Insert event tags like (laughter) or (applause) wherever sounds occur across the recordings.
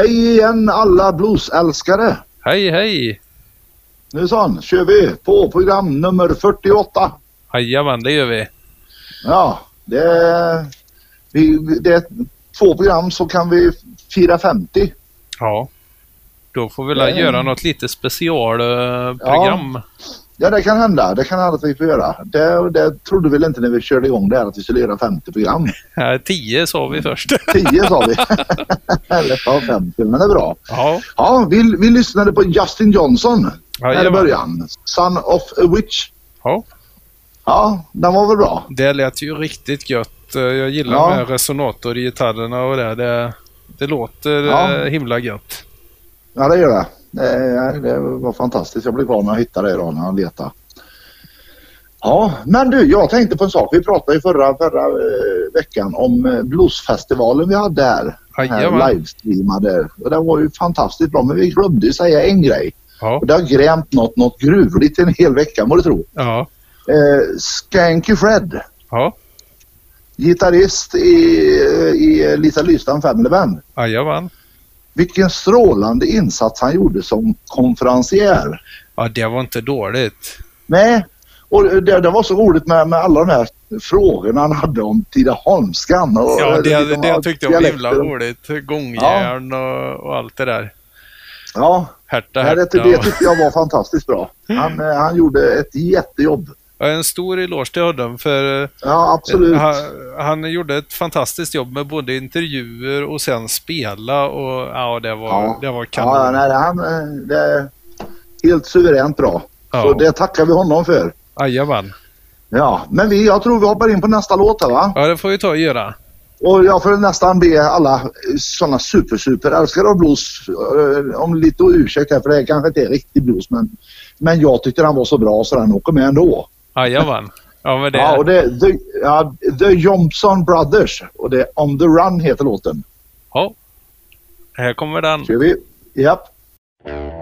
Hej igen alla bluesälskare! Hej, hej! Nu sån, kör vi på program nummer 48. Jajamän, det gör vi. Ja, det är, vi, det är två program så kan vi fira 50. Ja. Då får vi väl göra något lite specialprogram. Ja, det kan hända. Det kan hända att vi får göra. Det, det trodde vi väl inte när vi körde igång det här att vi skulle göra 50 program. (laughs) Ja. 10 sa vi först. (laughs) 10 sa vi. (laughs) Eller ja, 50, men det är bra. ja. Ja, vi, vi lyssnade på Justin Johnson här i början. Son of a Witch. ja. Ja, den var väl bra. Det lät ju riktigt gött. Jag gillar Ja. med resonatorgitarrerna och det. Det, det låter Ja. eh, himla gött. Ja, det gör det. Det, det var fantastiskt. Jag blev glad när jag hittade det idag när jag letade. Ja, men du, jag tänkte på en sak. Vi pratade ju förra, förra eh, veckan om eh, bluesfestivalen vi hade här. Här livestreamade. Och det var ju fantastiskt bra, men vi glömde säga en grej. Ja. Och det har grämt något, något gruvligt en hel vecka må du tro. Ja. Eh, Skanky Fred, Ja. gitarrist i, i Lisa Lystam Family Band. Jajamän. Vilken strålande insats han gjorde som konferencier. Ja, det var inte dåligt. Nej, och det, det var så roligt med, med alla de här frågorna han hade om Tidaholmskan. Och, Ja, det, liksom det allt tyckte jag var himla roligt. Gångjärn och, och allt det där. Ja, Härta, det, härta. det och- tyckte jag var fantastiskt bra. Han, eh, han gjorde ett jättejobb. Ja, en stor eloge till honom för eh, Ja, absolut. han, han gjorde ett fantastiskt jobb med både intervjuer och sen spela och ja, det var, Ja. det var Ja, kanon. nej, han, eh, det är helt suveränt bra. Ja. Så det tackar vi honom för. Jajamän. Ja, men vi, jag tror vi hoppar in på nästa låt här va? Ja, det får vi ta och göra. Och jag får nästan be alla sådana super super älskare av blues eh, om lite ursäkt här för det kanske inte är riktig blues men, men jag tyckte den var så bra så den åker med ändå. Jajamän. Ja, men det, Ja, och det är The, ja, The Johnson Brothers och det är On the Run heter låten. ja. Här kommer den. Kör vi? Japp. Wind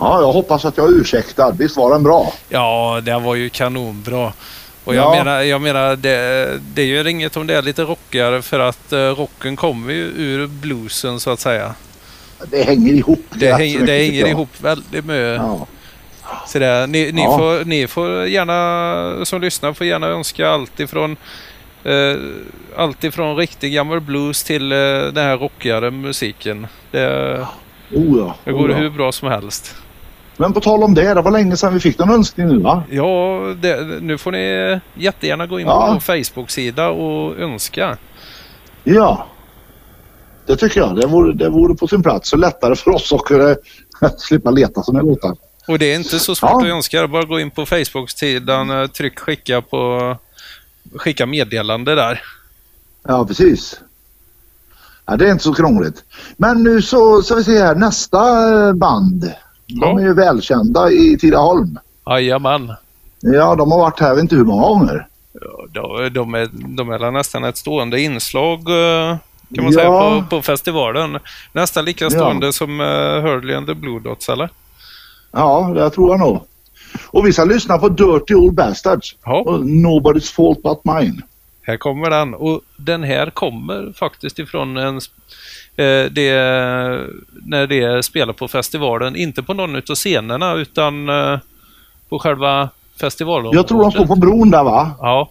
Ja, jag hoppas att jag är ursäktad. Visst var den bra? Ja, den var ju kanonbra. Och jag Ja. menar, jag menar det, det gör inget om det är lite rockigare för att eh, rocken kommer ju ur bluesen så att säga. Det hänger ihop. Det, häng, det hänger jag. ihop väldigt mycket. Ja. Så det, ni, ni, Ja. får, ni får gärna, som lyssnar, får gärna önska allt ifrån eh, allt ifrån riktig gammal blues till eh, den här rockigare musiken. Det, Oh, ja. det går Oh, ja. hur bra som helst. Men på tal om det, det var länge sedan vi fick någon önskning nu va? Ja, det, nu får ni jättegärna gå in på Ja. vår Facebook-sida och önska. Ja. Det tycker jag. Det vore, det vore på sin plats. Så lättare för oss att kunna (laughs) slippa leta sådana låtar. Och det är inte så svårt Ja. att önska. Bara gå in på Facebook-sidan, eh, tryck skicka på skicka meddelande där. Ja, precis. Ja, det är inte så krångligt. Men nu så ska vi se här. Nästa band. De Ja. är ju välkända i Tidaholm. Jajamän. Ja, de har varit här vet inte hur många gånger. Ja, de, är, de är nästan ett stående inslag eh, kan man Ja. säga på, på festivalen. Nästan lika stående som uh, Hurley and the Blue Dots eller? Ja, det tror jag nog. Och vi ska lyssna på Dirty Old Bastards. Ja. Nobody's Fault But Mine. Här kommer den och den här kommer faktiskt ifrån en eh, det, när det spelar på festivalen. Inte på någon utav scenerna utan eh, på själva festivalen. Jag tror de står på bron där va? Ja,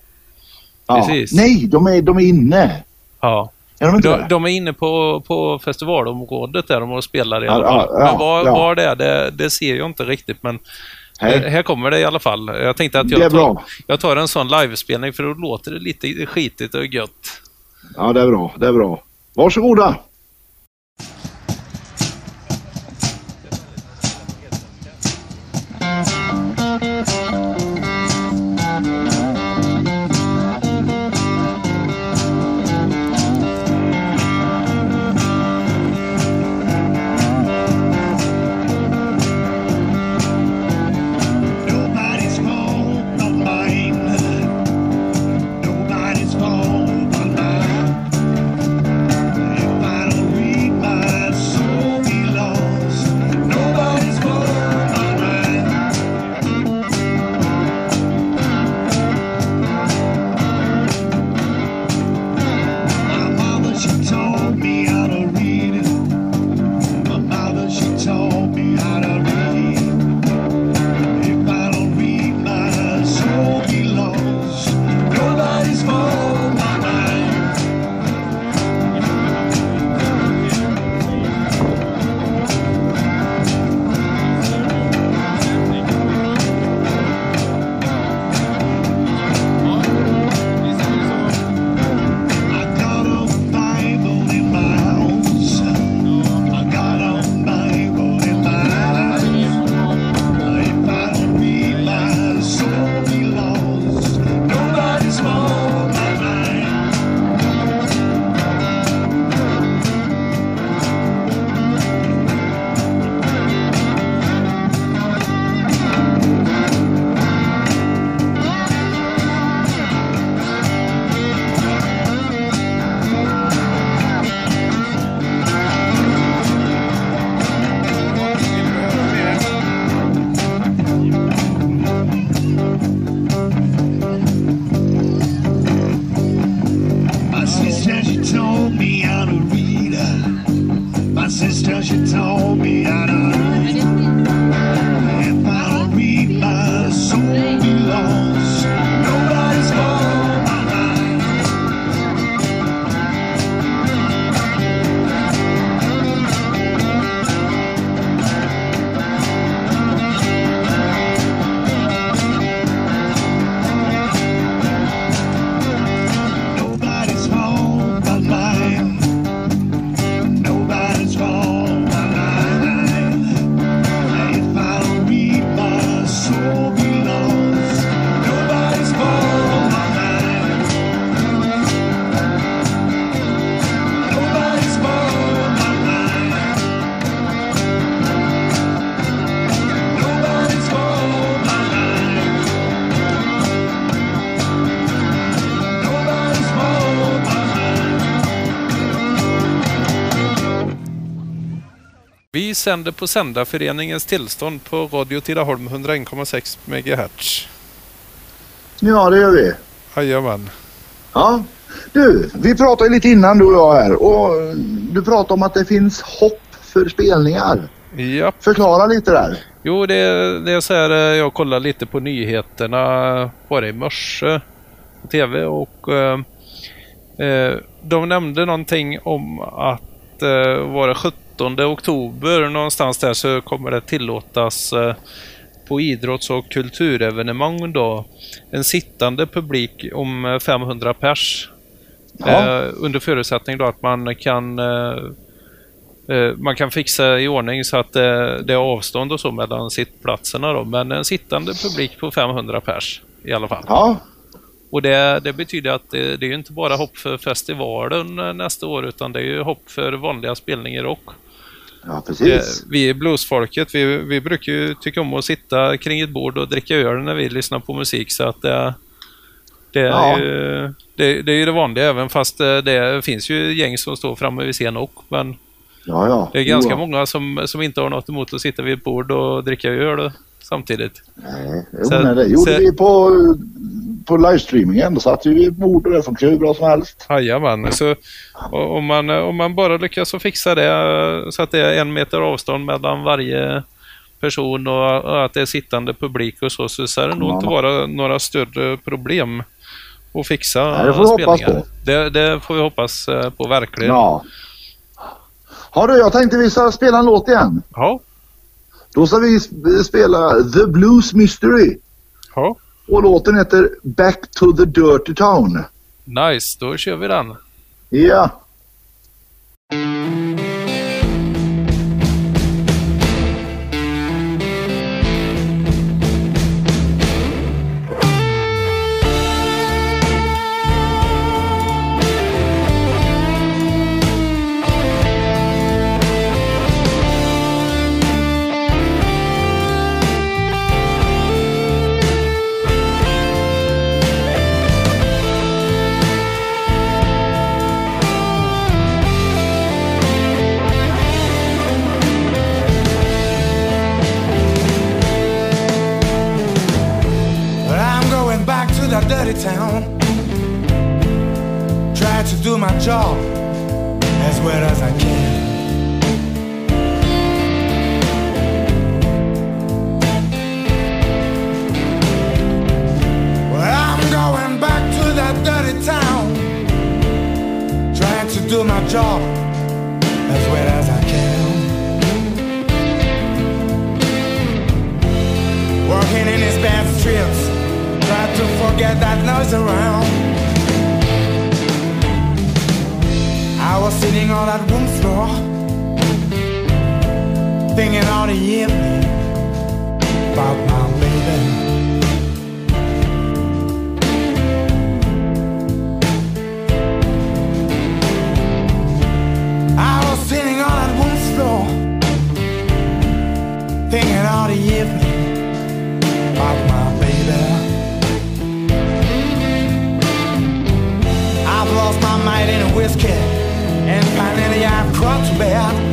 Ja. Precis. Nej, de är, de är inne. ja. Är de De, de är inne på, på festivalområdet där de spelar i Ja, alla fall. ja, ja, men var, ja. var det är, det, det ser jag inte riktigt. Men Nej. eh, här kommer det i alla fall. Jag tänkte att jag tar, jag tar en sån livespelning för då låter det lite skitigt och gött. Ja, det är bra. Det är bra. Varsågoda. Sänder på Sändarföreningens tillstånd på Radio Tidaholm 101,6 MHz. Ja, det gör vi. Jajamän. Ja. Du, vi pratade lite innan du och jag här och du pratade om att det finns hopp för spelningar. Ja. Förklara lite där. Jo, det, det är så här, eh, jag kollar lite på nyheterna bara i morse på TV och eh, eh, de nämnde någonting om att eh, var det 17 oktober någonstans där så kommer det tillåtas eh, på idrotts och kulturevenemang då en sittande publik om eh, 500 pers. Ja. Eh, under förutsättning då att man kan eh, eh, man kan fixa i ordning så att det, det är avstånd och så mellan sittplatserna då. Men en sittande publik på 500 pers i alla fall. Ja, Och det, det betyder att det, det är inte bara hopp för festivalen eh, nästa år utan det är ju hopp för vanliga spelningar också. Ja precis. Vi i bluesfolket, vi, vi brukar ju tycka om att sitta kring ett bord och dricka öl när vi lyssnar på musik så att det, det, är, Ja. ju, det, det är ju det vanliga även fast eh, det finns ju gäng som står framme vid scen också. Men Ja, ja. det är ganska många som, som inte har något emot att sitta vid ett bord och dricka öl samtidigt. Nej, jo, Så- nej, det gjorde så- vi på, på livestreamingen. Då satt vi vid ett bord och det funkade hur bra som helst. Jajamän, så om man, om man bara lyckas att fixa det eh, så att det är en meter avstånd mellan varje person och, och att det är sittande publik och så, så ska det nog inte vara några större problem att fixa Nej, det får vi hoppas på. Det, det får vi hoppas eh, på verkligen. Ja. Har du, jag tänkte vi ska spela en låt igen. Ja, Då ska vi sp- spela The Blues Mystery. ja. Och låten heter Back to the Dirty Town. Nice, då kör vi den. Ja. Do my job as well as I can. Walking in his bad strips, try to forget that noise around. I was sitting on that room floor, thinking all the evening about my baby. Sitting on that room floor, thinking all the evening about my baby. I've lost my mind in whiskey, and finally I've to bed.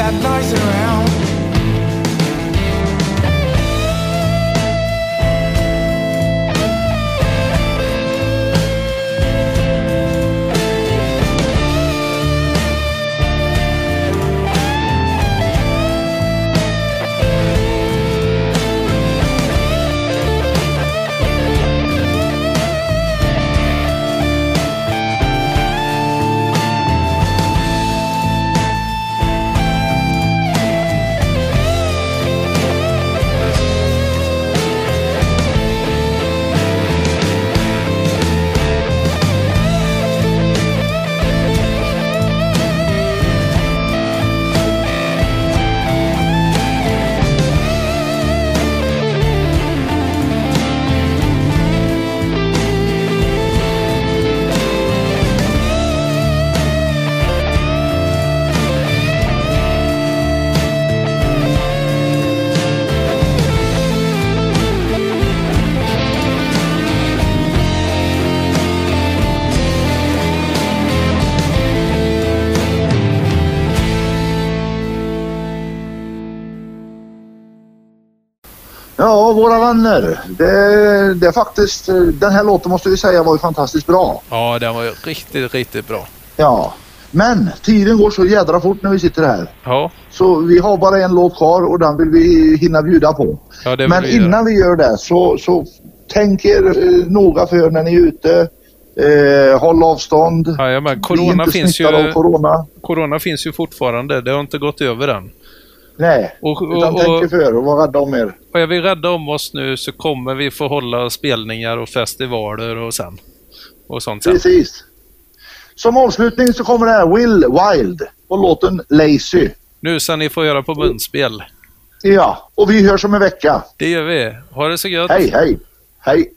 That noise around. Våra vänner. Det, det är faktiskt, den här låten måste vi säga var ju fantastiskt bra. Ja, den var ju riktigt, riktigt bra. Ja. Men tiden går så jädra fort när vi sitter här. Ja, Så vi har bara en låt kvar och den vill vi hinna bjuda på. ja det Men vi innan vi gör det så, så tänk er eh, noga för när ni är ute. Eh, håll avstånd. Jajamän, Bli corona inte finns, ju, corona. corona finns ju fortfarande. Det har inte gått över än. Nej, Och, utan och, tänk er för och var rädda om er. och är vi rädda om oss nu så kommer vi få hålla spelningar och festivaler och sen. Och sånt sen. Precis. Som avslutning så kommer det här Will Wild och låten Lazy. Nu ska ni få göra på munspel. Ja, och vi hörs om en vecka. Det gör vi. Ha det så gött. Hej, hej. Hej.